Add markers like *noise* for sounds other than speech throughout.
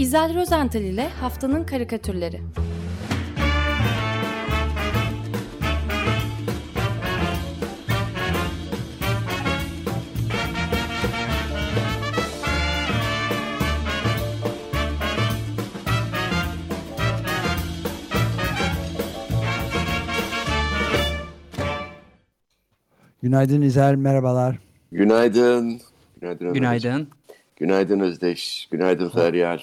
İzel Rozental ile Haftanın Karikatürleri Günaydın İzel, merhabalar. Günaydın. Günaydın. Ömer. Günaydın. Günaydın Özdeş. Günaydın Feryal.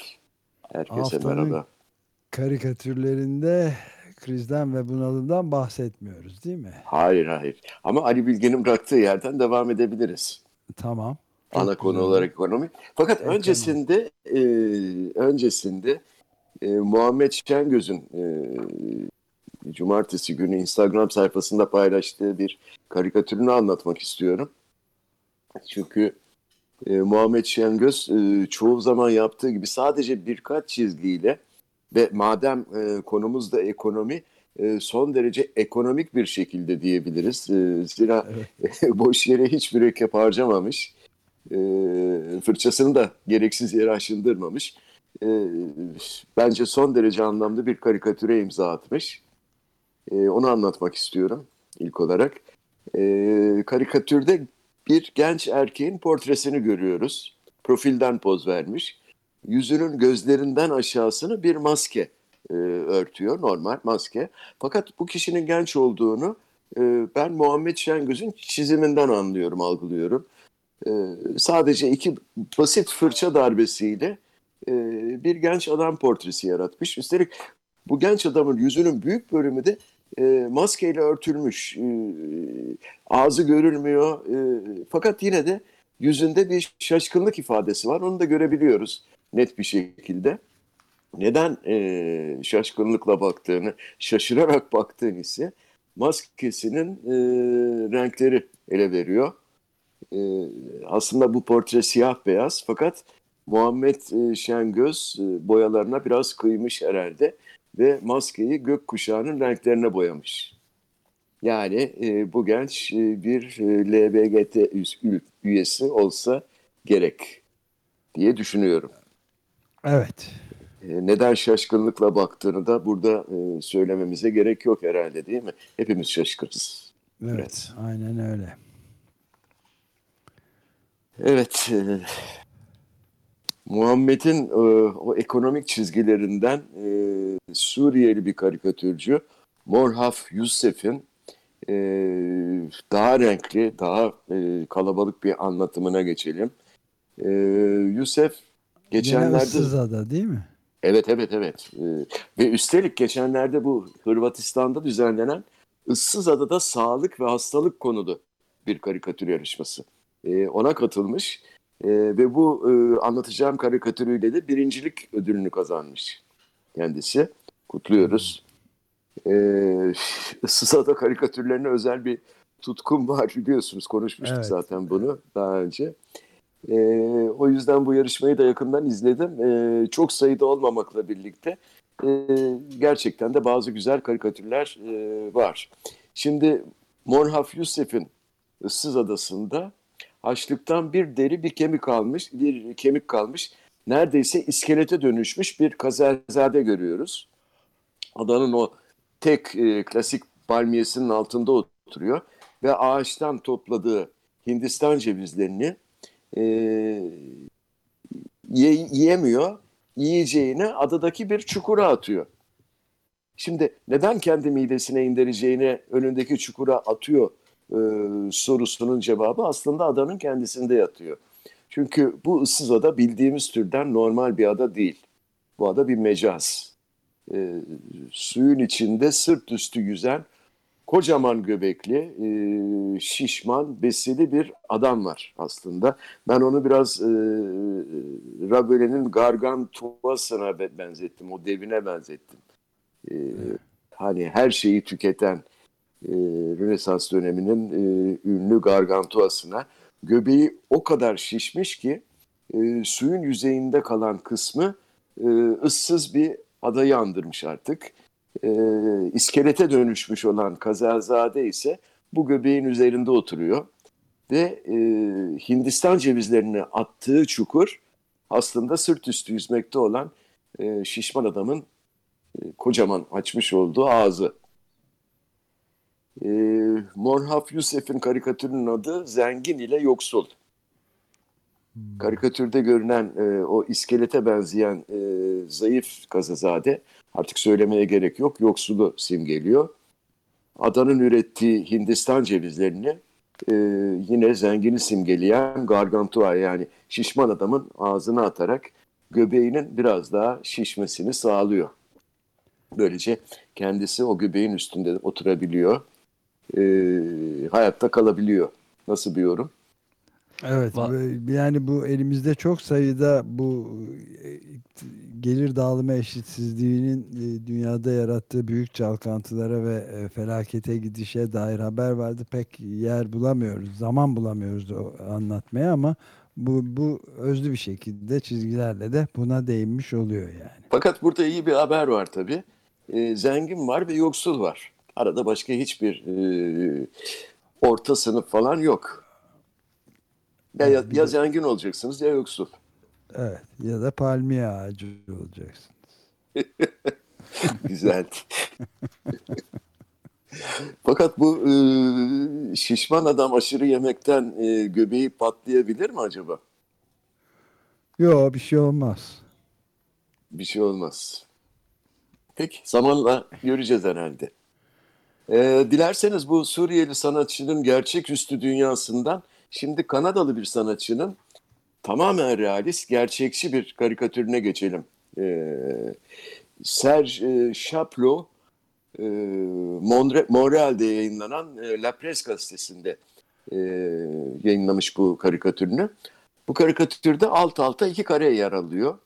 Herkese Haftanın- merhaba. Karikatürlerinde krizden ve bunalımdan bahsetmiyoruz değil mi? Hayır hayır. Ama Ali Bilge'nin bıraktığı yerden devam edebiliriz. Tamam. Çok Ana konu güzel. olarak ekonomi. Fakat Ekonomi. öncesinde e, öncesinde e, Muhammed Şengöz'ün e, cumartesi günü Instagram sayfasında paylaştığı bir karikatürünü anlatmak istiyorum. Çünkü e, Muhammed Şengöz e, çoğu zaman yaptığı gibi sadece birkaç çizgiyle ve madem e, konumuz da ekonomi e, son derece ekonomik bir şekilde diyebiliriz. E, zira *laughs* boş yere hiç mürekkep harcamamış. E, fırçasını da gereksiz yere aşındırmamış. E, bence son derece anlamlı bir karikatüre imza atmış. E, onu anlatmak istiyorum ilk olarak. E, karikatürde bir genç erkeğin portresini görüyoruz. Profilden poz vermiş. Yüzünün gözlerinden aşağısını bir maske e, örtüyor, normal maske. Fakat bu kişinin genç olduğunu e, ben Muhammed Şengöz'ün çiziminden anlıyorum, algılıyorum. E, sadece iki basit fırça darbesiyle e, bir genç adam portresi yaratmış. Üstelik bu genç adamın yüzünün büyük bölümü de e, maskeyle örtülmüş. E, ağzı görülmüyor. E, fakat yine de yüzünde bir şaşkınlık ifadesi var. Onu da görebiliyoruz net bir şekilde. Neden e, şaşkınlıkla baktığını, şaşırarak baktığını ise maskesinin renkleri ele veriyor. Aslında bu portre siyah beyaz fakat Muhammed Şengöz boyalarına biraz kıymış herhalde ve maskeyi gökkuşağının renklerine boyamış. Yani e, bu genç e, bir e, LBGT üyesi olsa gerek diye düşünüyorum. Evet. E, neden şaşkınlıkla baktığını da burada e, söylememize gerek yok herhalde değil mi? Hepimiz şaşkınız. Evet, Evet. aynen öyle. Evet, e, Muhammed'in e, o ekonomik çizgilerinden e, Suriyeli bir karikatürcü Morhaf Youssef'in e, daha renkli, daha e, kalabalık bir anlatımına geçelim. E, Gene geçenlerde... Issızada değil mi? Evet evet evet. Ee, ve üstelik geçenlerde bu Hırvatistan'da düzenlenen Issız Adada sağlık ve hastalık konulu bir karikatür yarışması. Ee, ona katılmış Ee, ve bu e, anlatacağım karikatürüyle de birincilik ödülünü kazanmış kendisi. Kutluyoruz. Ee, Issız Ada karikatürlerine özel bir tutkum var biliyorsunuz. Konuşmuştuk Evet. zaten bunu daha önce. Ee, o yüzden bu yarışmayı da yakından izledim. Ee, çok sayıda olmamakla birlikte e, gerçekten de bazı güzel karikatürler e, var. Şimdi Morhaf Yusuf'un Issız Adası'nda açlıktan bir deri bir kemik kalmış, bir kemik kalmış. Neredeyse iskelete dönüşmüş bir kazerzade görüyoruz. Adanın o tek e, klasik palmiyesinin altında oturuyor ve ağaçtan topladığı Hindistan cevizlerini e, ye- yiyemiyor. Yiyeceğini adadaki bir çukura atıyor. Şimdi neden kendi midesine indireceğini önündeki çukura atıyor e, sorusunun cevabı aslında adanın kendisinde yatıyor. Çünkü bu ıssız ada bildiğimiz türden normal bir ada değil. Bu ada bir mecaz. E, suyun içinde sırt üstü yüzen kocaman göbekli, e, şişman, besili bir adam var aslında. Ben onu biraz e, Rabelaise'nin Gargantuas'ına be- benzettim, o devine benzettim. E, hani her şeyi tüketen e, Rönesans döneminin e, ünlü Gargantuas'ına göbeği o kadar şişmiş ki e, suyun yüzeyinde kalan kısmı e, ıssız bir adayı andırmış artık e, iskelete dönüşmüş olan Kazerzade ise bu göbeğin üzerinde oturuyor. Ve e, Hindistan cevizlerini attığı çukur aslında sırt üstü yüzmekte olan e, şişman adamın e, kocaman açmış olduğu ağzı. E, Morhaf Yusef'in karikatürünün adı Zengin ile Yoksul. Karikatürde görünen e, o iskelete benzeyen e, zayıf kazazade artık söylemeye gerek yok yoksulu simgeliyor. Adanın ürettiği Hindistan cevizlerini e, yine zengini simgeleyen gargantua yani şişman adamın ağzına atarak göbeğinin biraz daha şişmesini sağlıyor. Böylece kendisi o göbeğin üstünde oturabiliyor, e, hayatta kalabiliyor. Nasıl bir yorum? Evet yani bu elimizde çok sayıda bu e, gelir dağılımı eşitsizliğinin e, dünyada yarattığı büyük çalkantılara ve e, felakete gidişe dair haber vardı. Pek yer bulamıyoruz, zaman bulamıyoruz o anlatmaya ama bu, bu özlü bir şekilde çizgilerle de buna değinmiş oluyor yani. Fakat burada iyi bir haber var tabii. E, zengin var ve yoksul var. Arada başka hiçbir e, orta sınıf falan yok. Ya, ya, ya zengin olacaksınız ya yoksul. Evet ya da palmiye ağacı olacaksın. *laughs* Güzel. Fakat bu e, şişman adam aşırı yemekten e, göbeği patlayabilir mi acaba? Yok bir şey olmaz. Bir şey olmaz. Peki zamanla göreceğiz herhalde. E, dilerseniz bu Suriyeli sanatçının gerçeküstü dünyasından şimdi Kanadalı bir sanatçının tamamen realist, gerçekçi bir karikatürüne geçelim. E, Serge Chaplot e, Monre- Montreal'de yayınlanan e, La Presse gazetesinde e, yayınlamış bu karikatürünü. Bu karikatürde alt alta iki kare yer alıyor.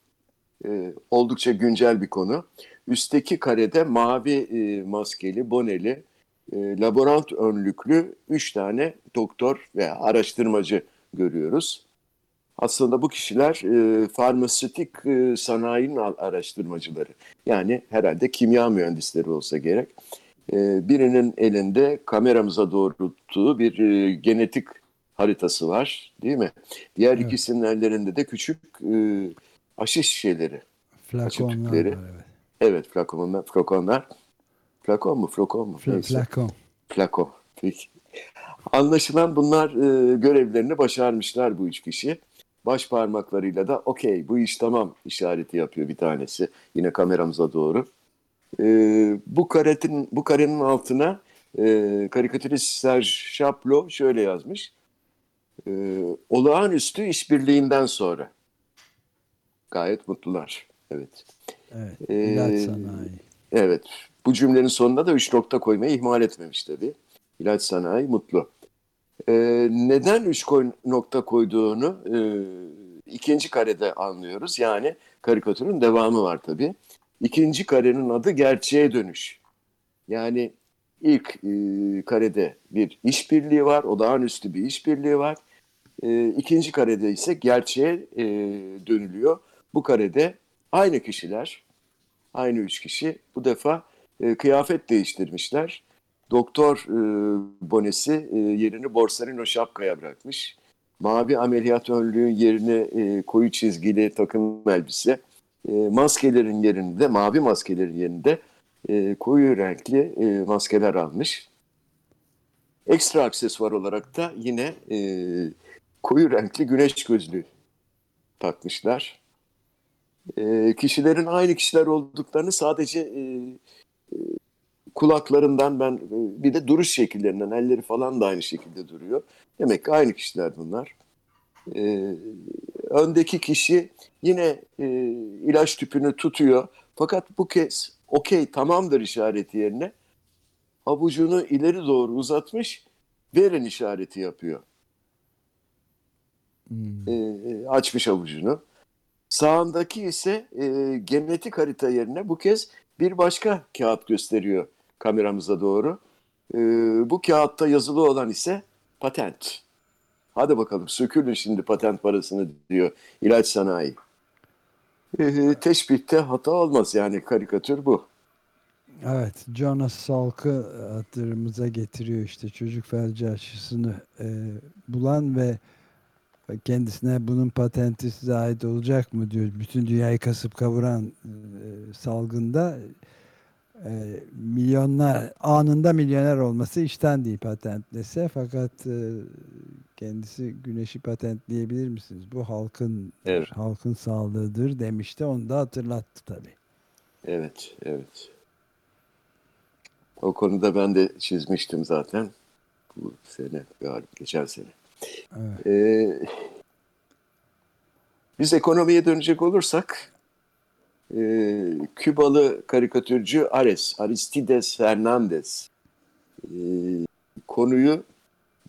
E, oldukça güncel bir konu. Üstteki karede mavi e, maskeli, boneli, e, laborant önlüklü üç tane doktor veya araştırmacı görüyoruz. Aslında bu kişiler e, farmasötik e, sanayinin araştırmacıları. Yani herhalde kimya mühendisleri olsa gerek. E, birinin elinde kameramıza doğru tuttuğu bir e, genetik haritası var değil mi? Diğer Evet. ikisinin ellerinde de küçük e, aşı şişeleri. Flakonlar evet. Evet flakonlar. Flakonlar. Flakon mu? Flakon mu? Flakon. Flako. Peki. Anlaşılan bunlar e, görevlerini başarmışlar bu üç kişi. Baş parmaklarıyla da okey bu iş tamam işareti yapıyor bir tanesi. Yine kameramıza doğru. E, bu karetin bu karenin altına e, karikatürist Serge Chaplot şöyle yazmış. E, olağanüstü işbirliğinden sonra. Gayet mutlular. Evet. Evet. Ee, sanayi. Evet. Bu cümlenin sonuna da üç nokta koymayı ihmal etmemiş tabii. İlaç sanayi mutlu. Ee, neden üç koy, nokta koyduğunu e, ikinci karede anlıyoruz. Yani karikatürün devamı var tabii. İkinci karenin adı gerçeğe dönüş. Yani ilk e, karede bir işbirliği var, olağanüstü bir işbirliği var. E, ikinci karede ise gerçeğe e, dönülüyor. Bu karede aynı kişiler, aynı üç kişi bu defa e, kıyafet değiştirmişler. Doktor e, bonesi e, yerini Borsalino şapkaya bırakmış. Mavi ameliyat önlüğün yerine e, koyu çizgili takım elbise. E, maskelerin yerinde, mavi maskelerin yerinde e, koyu renkli e, maskeler almış. Ekstra aksesuar olarak da yine e, koyu renkli güneş gözlüğü takmışlar. E, kişilerin aynı kişiler olduklarını sadece e, kulaklarından ben bir de duruş şekillerinden elleri falan da aynı şekilde duruyor. Demek ki aynı kişiler bunlar. E, öndeki kişi yine e, ilaç tüpünü tutuyor. Fakat bu kez okey tamamdır işareti yerine avucunu ileri doğru uzatmış verin işareti yapıyor. Hmm. E, açmış avucunu. Sağındaki ise e, genetik harita yerine bu kez bir başka kağıt gösteriyor kameramıza doğru. E, bu kağıtta yazılı olan ise patent. Hadi bakalım sökülün şimdi patent parasını diyor ilaç sanayi. E, teşbihte hata olmaz yani karikatür bu. Evet, Jonas Salk'ı hatırımıza getiriyor işte çocuk felci aşısını e, bulan ve kendisine bunun patenti size ait olacak mı diyor. Bütün dünyayı kasıp kavuran e, salgında e, milyonlar anında milyoner olması işten değil patentlese fakat e, kendisi güneşi patentleyebilir misiniz? Bu halkın Evet. halkın sağlığıdır demişti. Onu da hatırlattı tabii. Evet, evet. O konuda ben de çizmiştim zaten. Bu sene, galiba geçen sene. Evet. Ee, biz ekonomiye dönecek olursak, e, Kübalı karikatürcü Ares, Aristides Fernandez e, konuyu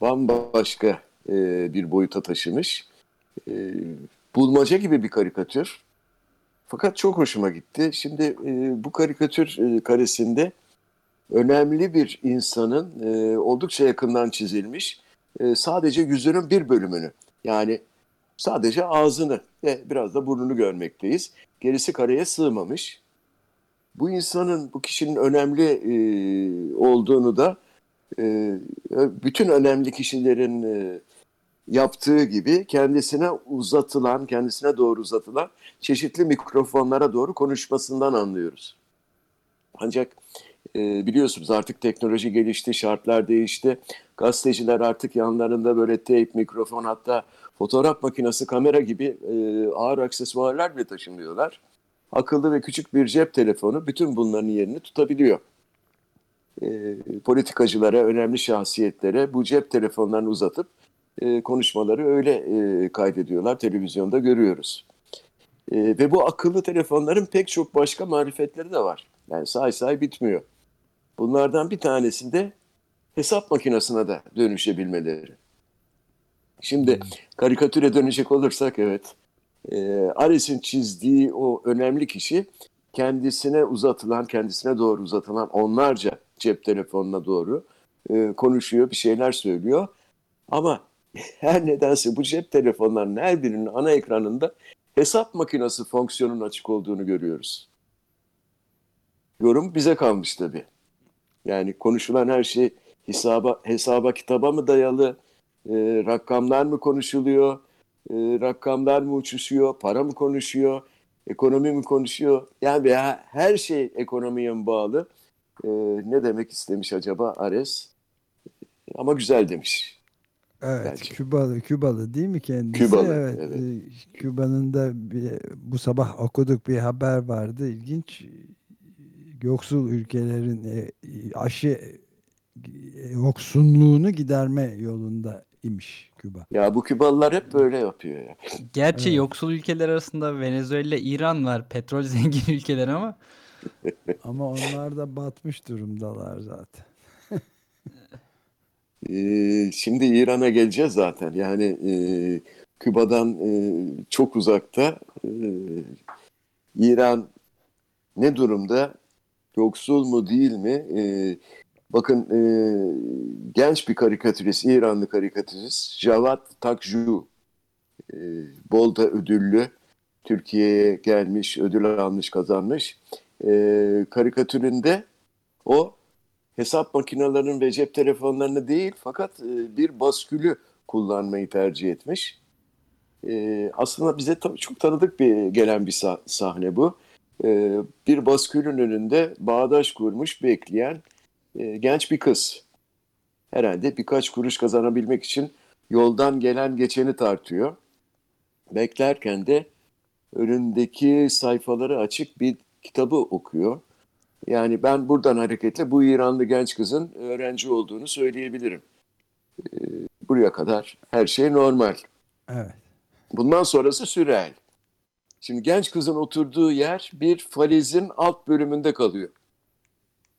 bambaşka e, bir boyuta taşımış. E, bulmaca gibi bir karikatür. Fakat çok hoşuma gitti. Şimdi e, bu karikatür e, karesinde önemli bir insanın e, oldukça yakından çizilmiş. E, sadece yüzünün bir bölümünü yani sadece ağzını ve biraz da burnunu görmekteyiz. Gerisi kareye sığmamış. Bu insanın, bu kişinin önemli e, olduğunu da e, bütün önemli kişilerin e, yaptığı gibi kendisine uzatılan, kendisine doğru uzatılan çeşitli mikrofonlara doğru konuşmasından anlıyoruz. Ancak e, biliyorsunuz artık teknoloji gelişti, şartlar değişti. Gazeteciler artık yanlarında böyle teyp, mikrofon hatta fotoğraf makinesi, kamera gibi e, ağır aksesuarlar bile taşımıyorlar. Akıllı ve küçük bir cep telefonu bütün bunların yerini tutabiliyor. E, politikacılara, önemli şahsiyetlere bu cep telefonlarını uzatıp e, konuşmaları öyle e, kaydediyorlar. Televizyonda görüyoruz. E, ve bu akıllı telefonların pek çok başka marifetleri de var. Yani say say bitmiyor. Bunlardan bir tanesinde hesap makinesine de dönüşebilmeleri. Şimdi karikatüre dönecek olursak evet. E, Ares'in çizdiği o önemli kişi kendisine uzatılan, kendisine doğru uzatılan onlarca cep telefonuna doğru e, konuşuyor, bir şeyler söylüyor. Ama *laughs* her nedense bu cep telefonlarının her birinin ana ekranında hesap makinesi fonksiyonunun açık olduğunu görüyoruz. Yorum bize kalmış tabii. Yani konuşulan her şey hesaba, hesaba kitaba mı dayalı, e, rakamlar mı konuşuluyor, e, rakamlar mı uçuşuyor, para mı konuşuyor, ekonomi mi konuşuyor? Yani veya her şey ekonomiye mi bağlı? E, ne demek istemiş acaba Ares? Ama güzel demiş. Evet, Belki. Kübalı, Kübalı değil mi kendisi? Kübalı, evet. evet. e, Küba'nın da bir, bu sabah okuduk bir haber vardı. İlginç. Yoksul ülkelerin e, aşı e, yoksunluğunu giderme yolunda imiş Küba. Ya bu Kübalılar hep böyle yapıyor ya. Gerçi Evet. yoksul ülkeler arasında Venezuela, İran var. Petrol *laughs* zengin ülkeler ama *laughs* Ama onlar da batmış durumdalar zaten. *laughs* Ee, şimdi İran'a geleceğiz zaten. Yani e, Küba'dan e, çok uzakta. E, İran ne durumda? Yoksul mu değil mi? E, bakın e, genç bir karikatürist, İranlı karikatürist Javad Takju. E, Bolda ödüllü. Türkiye'ye gelmiş, ödül almış, kazanmış. E, karikatüründe o hesap makinelerinin ve cep telefonlarını değil fakat e, bir baskülü kullanmayı tercih etmiş. E, aslında bize çok tanıdık bir gelen bir sah- sahne bu. E, bir baskülün önünde bağdaş kurmuş bekleyen e, genç bir kız. Herhalde birkaç kuruş kazanabilmek için yoldan gelen geçeni tartıyor. Beklerken de önündeki sayfaları açık bir kitabı okuyor. Yani ben buradan hareketle bu İranlı genç kızın öğrenci olduğunu söyleyebilirim. Ee, buraya kadar her şey normal. Evet. Bundan sonrası sürel. Şimdi genç kızın oturduğu yer bir falezin alt bölümünde kalıyor.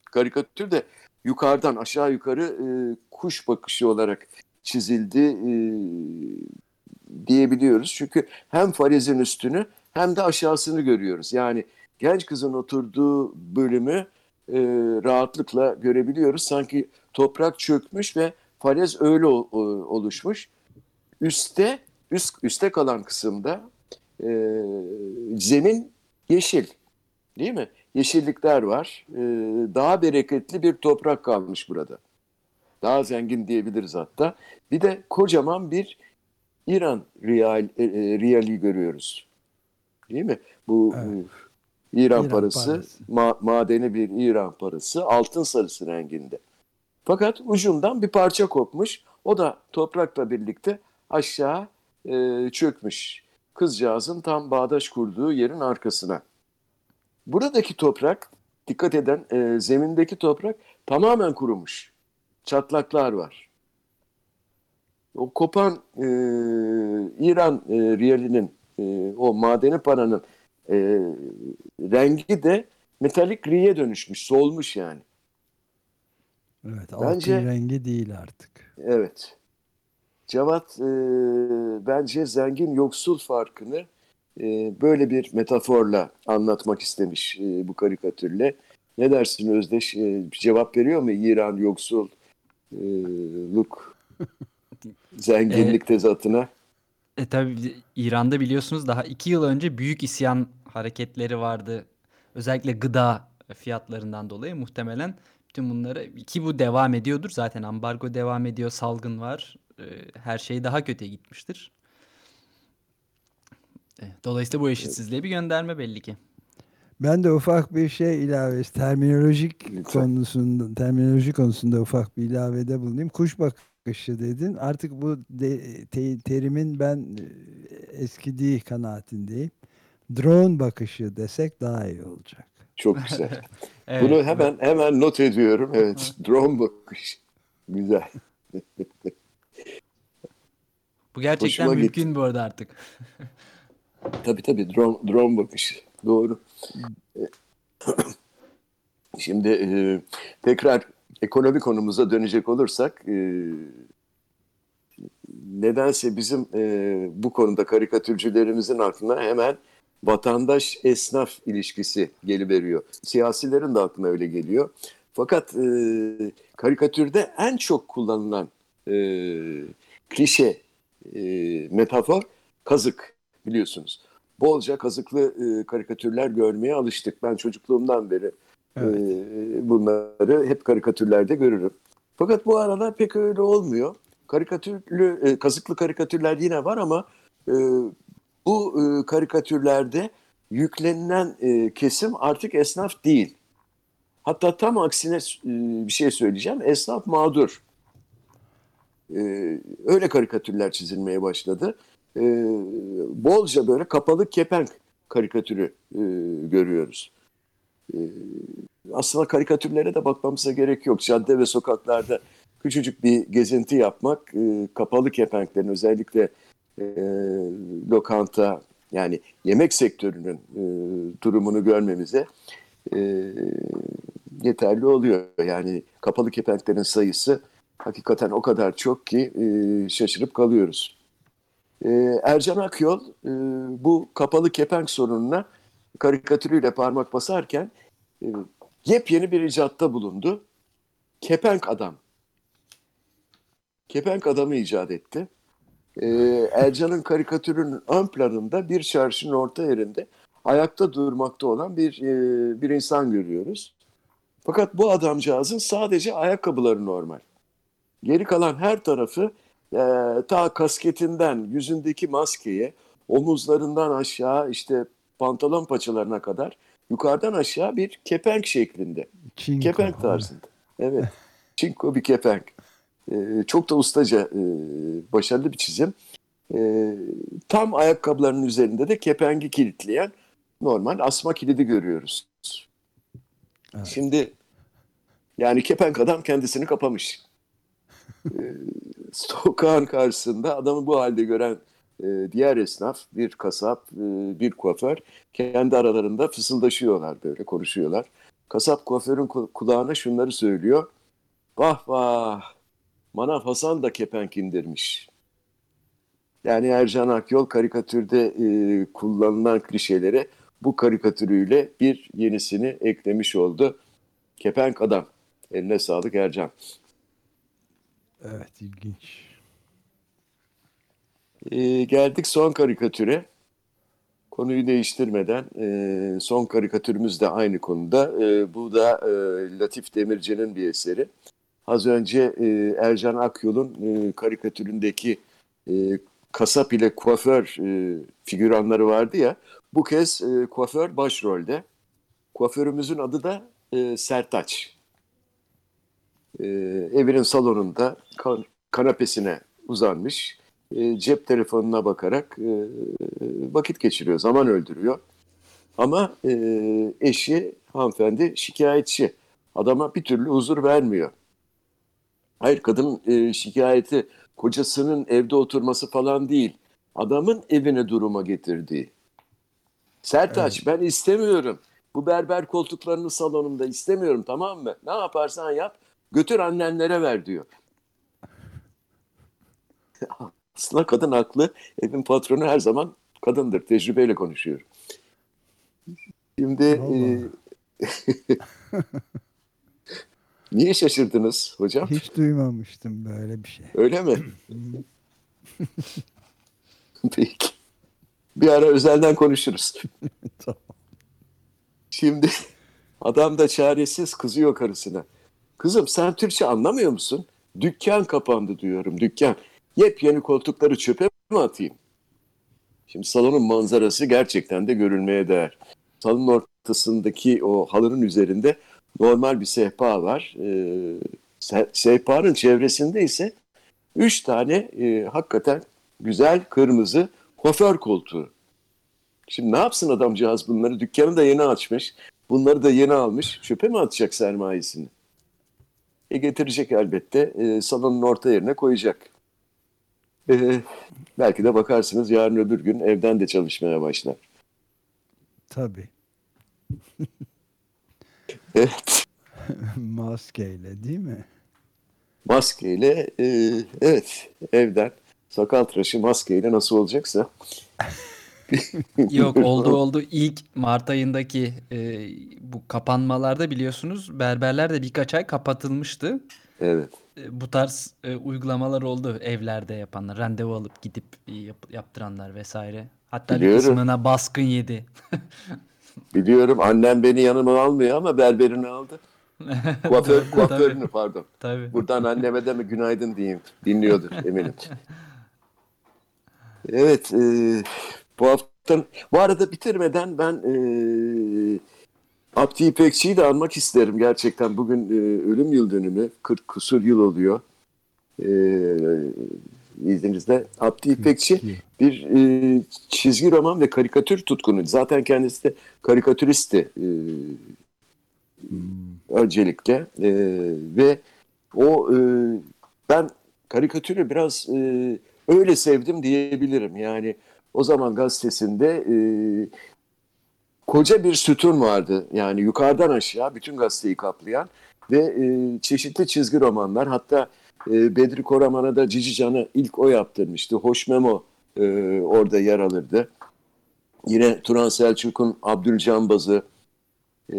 Karikatür de yukarıdan aşağı yukarı e, kuş bakışı olarak çizildi e, diyebiliyoruz. Çünkü hem falezin üstünü hem de aşağısını görüyoruz. Yani genç kızın oturduğu bölümü e, rahatlıkla görebiliyoruz. Sanki toprak çökmüş ve falez öyle o- o- oluşmuş. Üste üst üste kalan kısımda e, zemin yeşil, değil mi? Yeşillikler var. E, daha bereketli bir toprak kalmış burada. Daha zengin diyebiliriz hatta. Bir de kocaman bir İran real, e, e, reali görüyoruz. Değil mi? Bu Evet. e, İran, İran parası, parası. ma- madeni bir İran parası altın sarısı renginde. Fakat ucundan bir parça kopmuş. O da toprakla birlikte aşağı e, çökmüş. Kızcağızın tam bağdaş kurduğu yerin arkasına. Buradaki toprak, dikkat eden e, zemindeki toprak tamamen kurumuş. Çatlaklar var. O kopan e, İran e, riyalinin, e, o madeni paranın e, rengi de metalik griye dönüşmüş, solmuş yani. Evet, Bence- altın rengi değil artık. Evet. Cevat e, bence zengin yoksul farkını e, böyle bir metaforla anlatmak istemiş e, bu karikatürle. Ne dersin Özdeş? E, cevap veriyor mu İran yoksul *laughs* e, luk zenginlik tezatına? E tabii İran'da biliyorsunuz daha iki yıl önce büyük isyan hareketleri vardı. Özellikle gıda fiyatlarından dolayı muhtemelen bütün bunları ki bu devam ediyordur. Zaten ambargo devam ediyor, salgın var. E, Her şey daha kötüye gitmiştir. E, Dolayısıyla bu eşitsizliğe bir gönderme belli ki. Ben de ufak bir şey ilave, terminolojik Lütfen. konusunda, terminoloji konusunda ufak bir ilavede bulunayım. Kuş bakışı dedin. Artık bu de- te- terimin ben e, eskidiği kanaatindeyim. Drone bakışı desek daha iyi olacak. Çok güzel. *laughs* Evet, Bunu hemen hemen not ediyorum. Evet, drone bakış. Güzel. *laughs* bu gerçekten hoşuma mümkün gitti. bu arada artık. *laughs* Tabii tabii drone, drone bakışı. Doğru. *clears throat* Şimdi e, tekrar ekonomi konumuza dönecek olursak e, nedense bizim e, bu konuda karikatürcülerimizin aklına hemen vatandaş esnaf ilişkisi geliveriyor. Siyasilerin de aklına öyle geliyor. Fakat e, karikatürde en çok kullanılan e, klişe e, metafor kazık biliyorsunuz. Bolca kazıklı e, karikatürler görmeye alıştık. Ben çocukluğumdan beri Evet. e, bunları hep karikatürlerde görürüm. Fakat bu aralar pek öyle olmuyor. Karikatürlü, e, kazıklı karikatürler yine var ama e, bu e, karikatürlerde yüklenilen e, kesim artık esnaf değil. Hatta tam aksine e, bir şey söyleyeceğim. Esnaf mağdur. E, öyle karikatürler çizilmeye başladı. E, bolca böyle kapalı kepenk karikatürü e, görüyoruz. Aslında karikatürlere de bakmamıza gerek yok. Cadde ve sokaklarda küçücük bir gezinti yapmak, kapalı kepenklerin özellikle lokanta yani yemek sektörünün durumunu görmemize yeterli oluyor. Yani kapalı kepenklerin sayısı hakikaten o kadar çok ki e, şaşırıp kalıyoruz. E, Ercan Akyol e, bu kapalı kepenk sorununa karikatürüyle parmak basarken e, yepyeni bir icatta bulundu. Kepenk adam. Kepenk adamı icat etti. E, Ercan'ın karikatürünün ön planında bir çarşının orta yerinde ayakta durmakta olan bir e, bir insan görüyoruz. Fakat bu adamcağızın sadece ayakkabıları normal. Geri kalan her tarafı e, ta kasketinden yüzündeki maskeye, omuzlarından aşağı işte pantolon paçalarına kadar yukarıdan aşağı bir kepenk şeklinde. Çinko. Kepenk tarzında. Evet. *laughs* Çinko bir kepenk. Ee, çok da ustaca, e, başarılı bir çizim. Ee, tam ayakkabılarının üzerinde de kepengi kilitleyen normal asma kilidi görüyoruz. Evet. Şimdi yani kepenk adam kendisini kapamış. Ee, sokağın karşısında adamı bu halde gören e, diğer esnaf, bir kasap, e, bir kuaför kendi aralarında fısıldaşıyorlar böyle, konuşuyorlar. Kasap kuaförün ku- kulağına şunları söylüyor. Vah vah, Manav Hasan da kepenk indirmiş. Yani Ercan Akyol karikatürde e, kullanılan klişelere bu karikatürüyle bir yenisini eklemiş oldu. Kepenk adam. Eline sağlık Ercan. Evet ilginç. Ee, geldik son karikatüre. Konuyu değiştirmeden e, son karikatürümüz de aynı konuda. E, bu da e, Latif Demirci'nin bir eseri. Az önce e, Ercan Akyol'un e, karikatüründeki e, kasap ile kuaför e, figüranları vardı ya. Bu kez e, kuaför başrolde. Kuaförümüzün adı da e, Sertaç. E, evinin salonunda kan- kanapesine uzanmış. e, cep telefonuna bakarak e, vakit geçiriyor, zaman öldürüyor. Ama e, eşi hanımefendi şikayetçi. Adama bir türlü huzur vermiyor. Hayır kadın e, şikayeti kocasının evde oturması falan değil. Adamın evine duruma getirdiği. Sertaç ben istemiyorum. Bu berber koltuklarını salonumda istemiyorum tamam mı? Ne yaparsan yap götür annenlere ver diyor. *laughs* Aslında kadın haklı. Evin patronu her zaman kadındır. Tecrübeyle konuşuyorum. Şimdi e, *laughs* niye şaşırdınız hocam? Hiç duymamıştım böyle bir şey. Öyle mi? *laughs* Peki. Bir ara özelden konuşuruz. Tamam. Şimdi adam da çaresiz kızıyor karısına. Kızım sen Türkçe anlamıyor musun? Dükkan kapandı diyorum dükkan. Yepyeni koltukları çöpe mi atayım? Şimdi salonun manzarası gerçekten de görülmeye değer. Salonun ortasındaki o halının üzerinde normal bir sehpa var. Ee, se- sehpanın çevresinde ise üç tane e, hakikaten güzel kırmızı kuaför koltuğu. Şimdi ne yapsın adamcağız bunları? Dükkanı da yeni açmış. Bunları da yeni almış. Çöpe mi atacak sermayesini? E getirecek elbette. E, salonun orta yerine koyacak. E, belki de bakarsınız yarın öbür gün evden de çalışmaya başlar. Tabii. *laughs* Evet. *laughs* Maskeyle değil mi? Maskeyle e, evet evden sakal tıraşı maskeyle nasıl olacaksa. *laughs* *laughs* Yok oldu oldu. İlk Mart ayındaki e, bu kapanmalarda biliyorsunuz berberler de birkaç ay kapatılmıştı. Evet. E, bu tarz e, uygulamalar oldu evlerde yapanlar. Randevu alıp gidip e, yap- yaptıranlar vesaire. Hatta bir Biliyorum. kısmına baskın yedi. *laughs* Biliyorum annem beni yanıma almıyor ama berberini aldı. *laughs* Kuaför, kuaförünü pardon. Tabii. Buradan anneme de mi günaydın diyeyim. Dinliyordur eminim. Evet. E, bu hafta bu arada bitirmeden ben e, Abdi İpekçi'yi de anmak isterim gerçekten. Bugün e, ölüm yıl dönümü. 40 kusur yıl oluyor. E, izninizle. Abdi İpekçi bir e, çizgi roman ve karikatür tutkunu. Zaten kendisi de karikatüristti. E, öncelikle E, ve o e, ben karikatürü biraz e, öyle sevdim diyebilirim. Yani o zaman gazetesinde e, koca bir sütun vardı. Yani yukarıdan aşağı bütün gazeteyi kaplayan ve e, çeşitli çizgi romanlar hatta e, Bedri Koraman'a da Cici Can'ı ilk o yaptırmıştı. Hoş Memo e, orada yer alırdı. Yine Turan Selçuk'un Abdülcanbazı, e,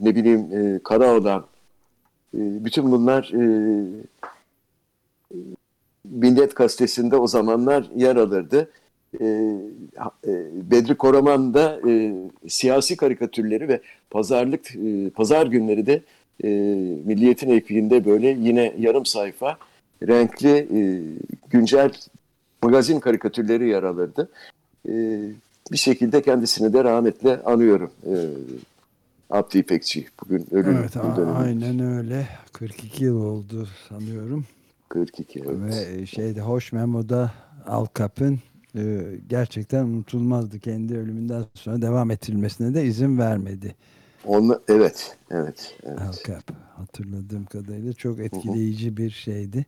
ne bileyim e, Karaoğlan, e, bütün bunlar e, Millet Gazetesi'nde o zamanlar yer alırdı. E, e, Bedri Koraman da e, siyasi karikatürleri ve pazarlık pazar günleri de Milliyet'in ekliğinde böyle yine yarım sayfa renkli güncel magazin karikatürleri yer alırdı. Bir şekilde kendisini de rahmetle anıyorum. Abdi İpekçi bugün ölüm Evet, aynen öyle. 42 yıl oldu sanıyorum. 42 evet. Ve şeyde Hoş Memo'da Al Cap'ın e, gerçekten unutulmazdı. Kendi ölümünden sonra devam ettirilmesine de izin vermedi. Onu, evet, evet, evet. Al Cap. Hatırladığım kadarıyla çok etkileyici bir şeydi.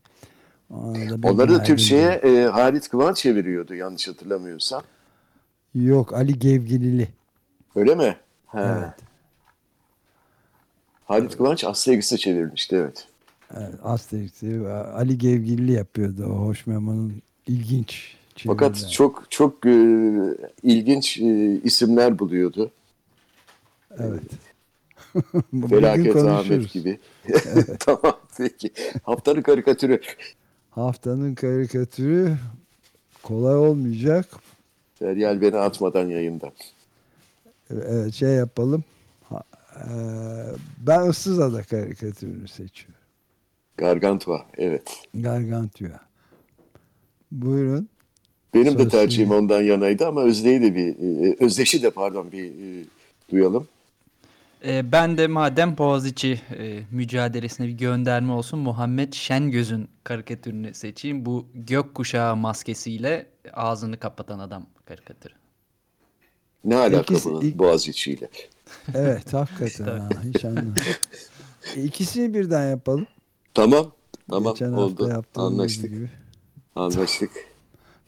Ona da bir Onları da Türkçe'ye e, Halit Kıvanç çeviriyordu yanlış hatırlamıyorsam. Yok Ali Gevgilili. Öyle mi? Ha. Evet. Halit Kıvanç Aslı Egisi çevirmişti evet. Evet, Asterix'i Ali Gevgilli yapıyordu o Hoş Memo'nun ilginç Fakat çeviriler. çok çok e, ilginç e, isimler buluyordu. Evet. *laughs* Felaket. Ahmet gibi. *laughs* tamam peki. Haftanın karikatürü. Haftanın karikatürü kolay olmayacak. Feryal beni atmadan yayında. Evet, şey yapalım. Eee, Ben ıssız ada karikatürünü seçiyorum. Gargantua evet. Gargantua. Buyurun. Benim de Sosyal- tercihim ondan yanaydı ama Özde'yi de bir, e, Özdeş'i de pardon bir e, duyalım. Ee, ben de madem Boğaziçi e, mücadelesine bir gönderme olsun Muhammed Şengöz'ün karikatürünü seçeyim. Bu gökkuşağı maskesiyle ağzını kapatan adam karikatürü. Ne alaka İkisi- bunun ilk- Boğaziçi ile? Evet hakikaten ha, hiç anlamadım. *laughs* İkisini birden yapalım. Tamam. Tamam Geçen oldu. Anlaştık. gibi. Anlaştık.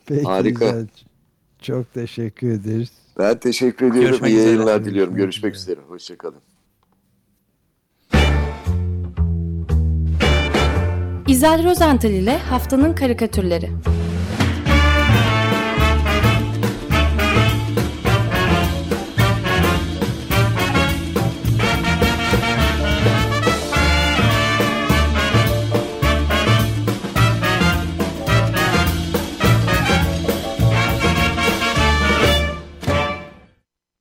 Peki, Harika. güzel. Çok teşekkür ederiz. Ben teşekkür ediyorum. Görüşmek İyi üzere. yayınlar diliyorum. Görüşmek üzere. Hoşçakalın. İzel Rozental ile Haftanın Karikatürleri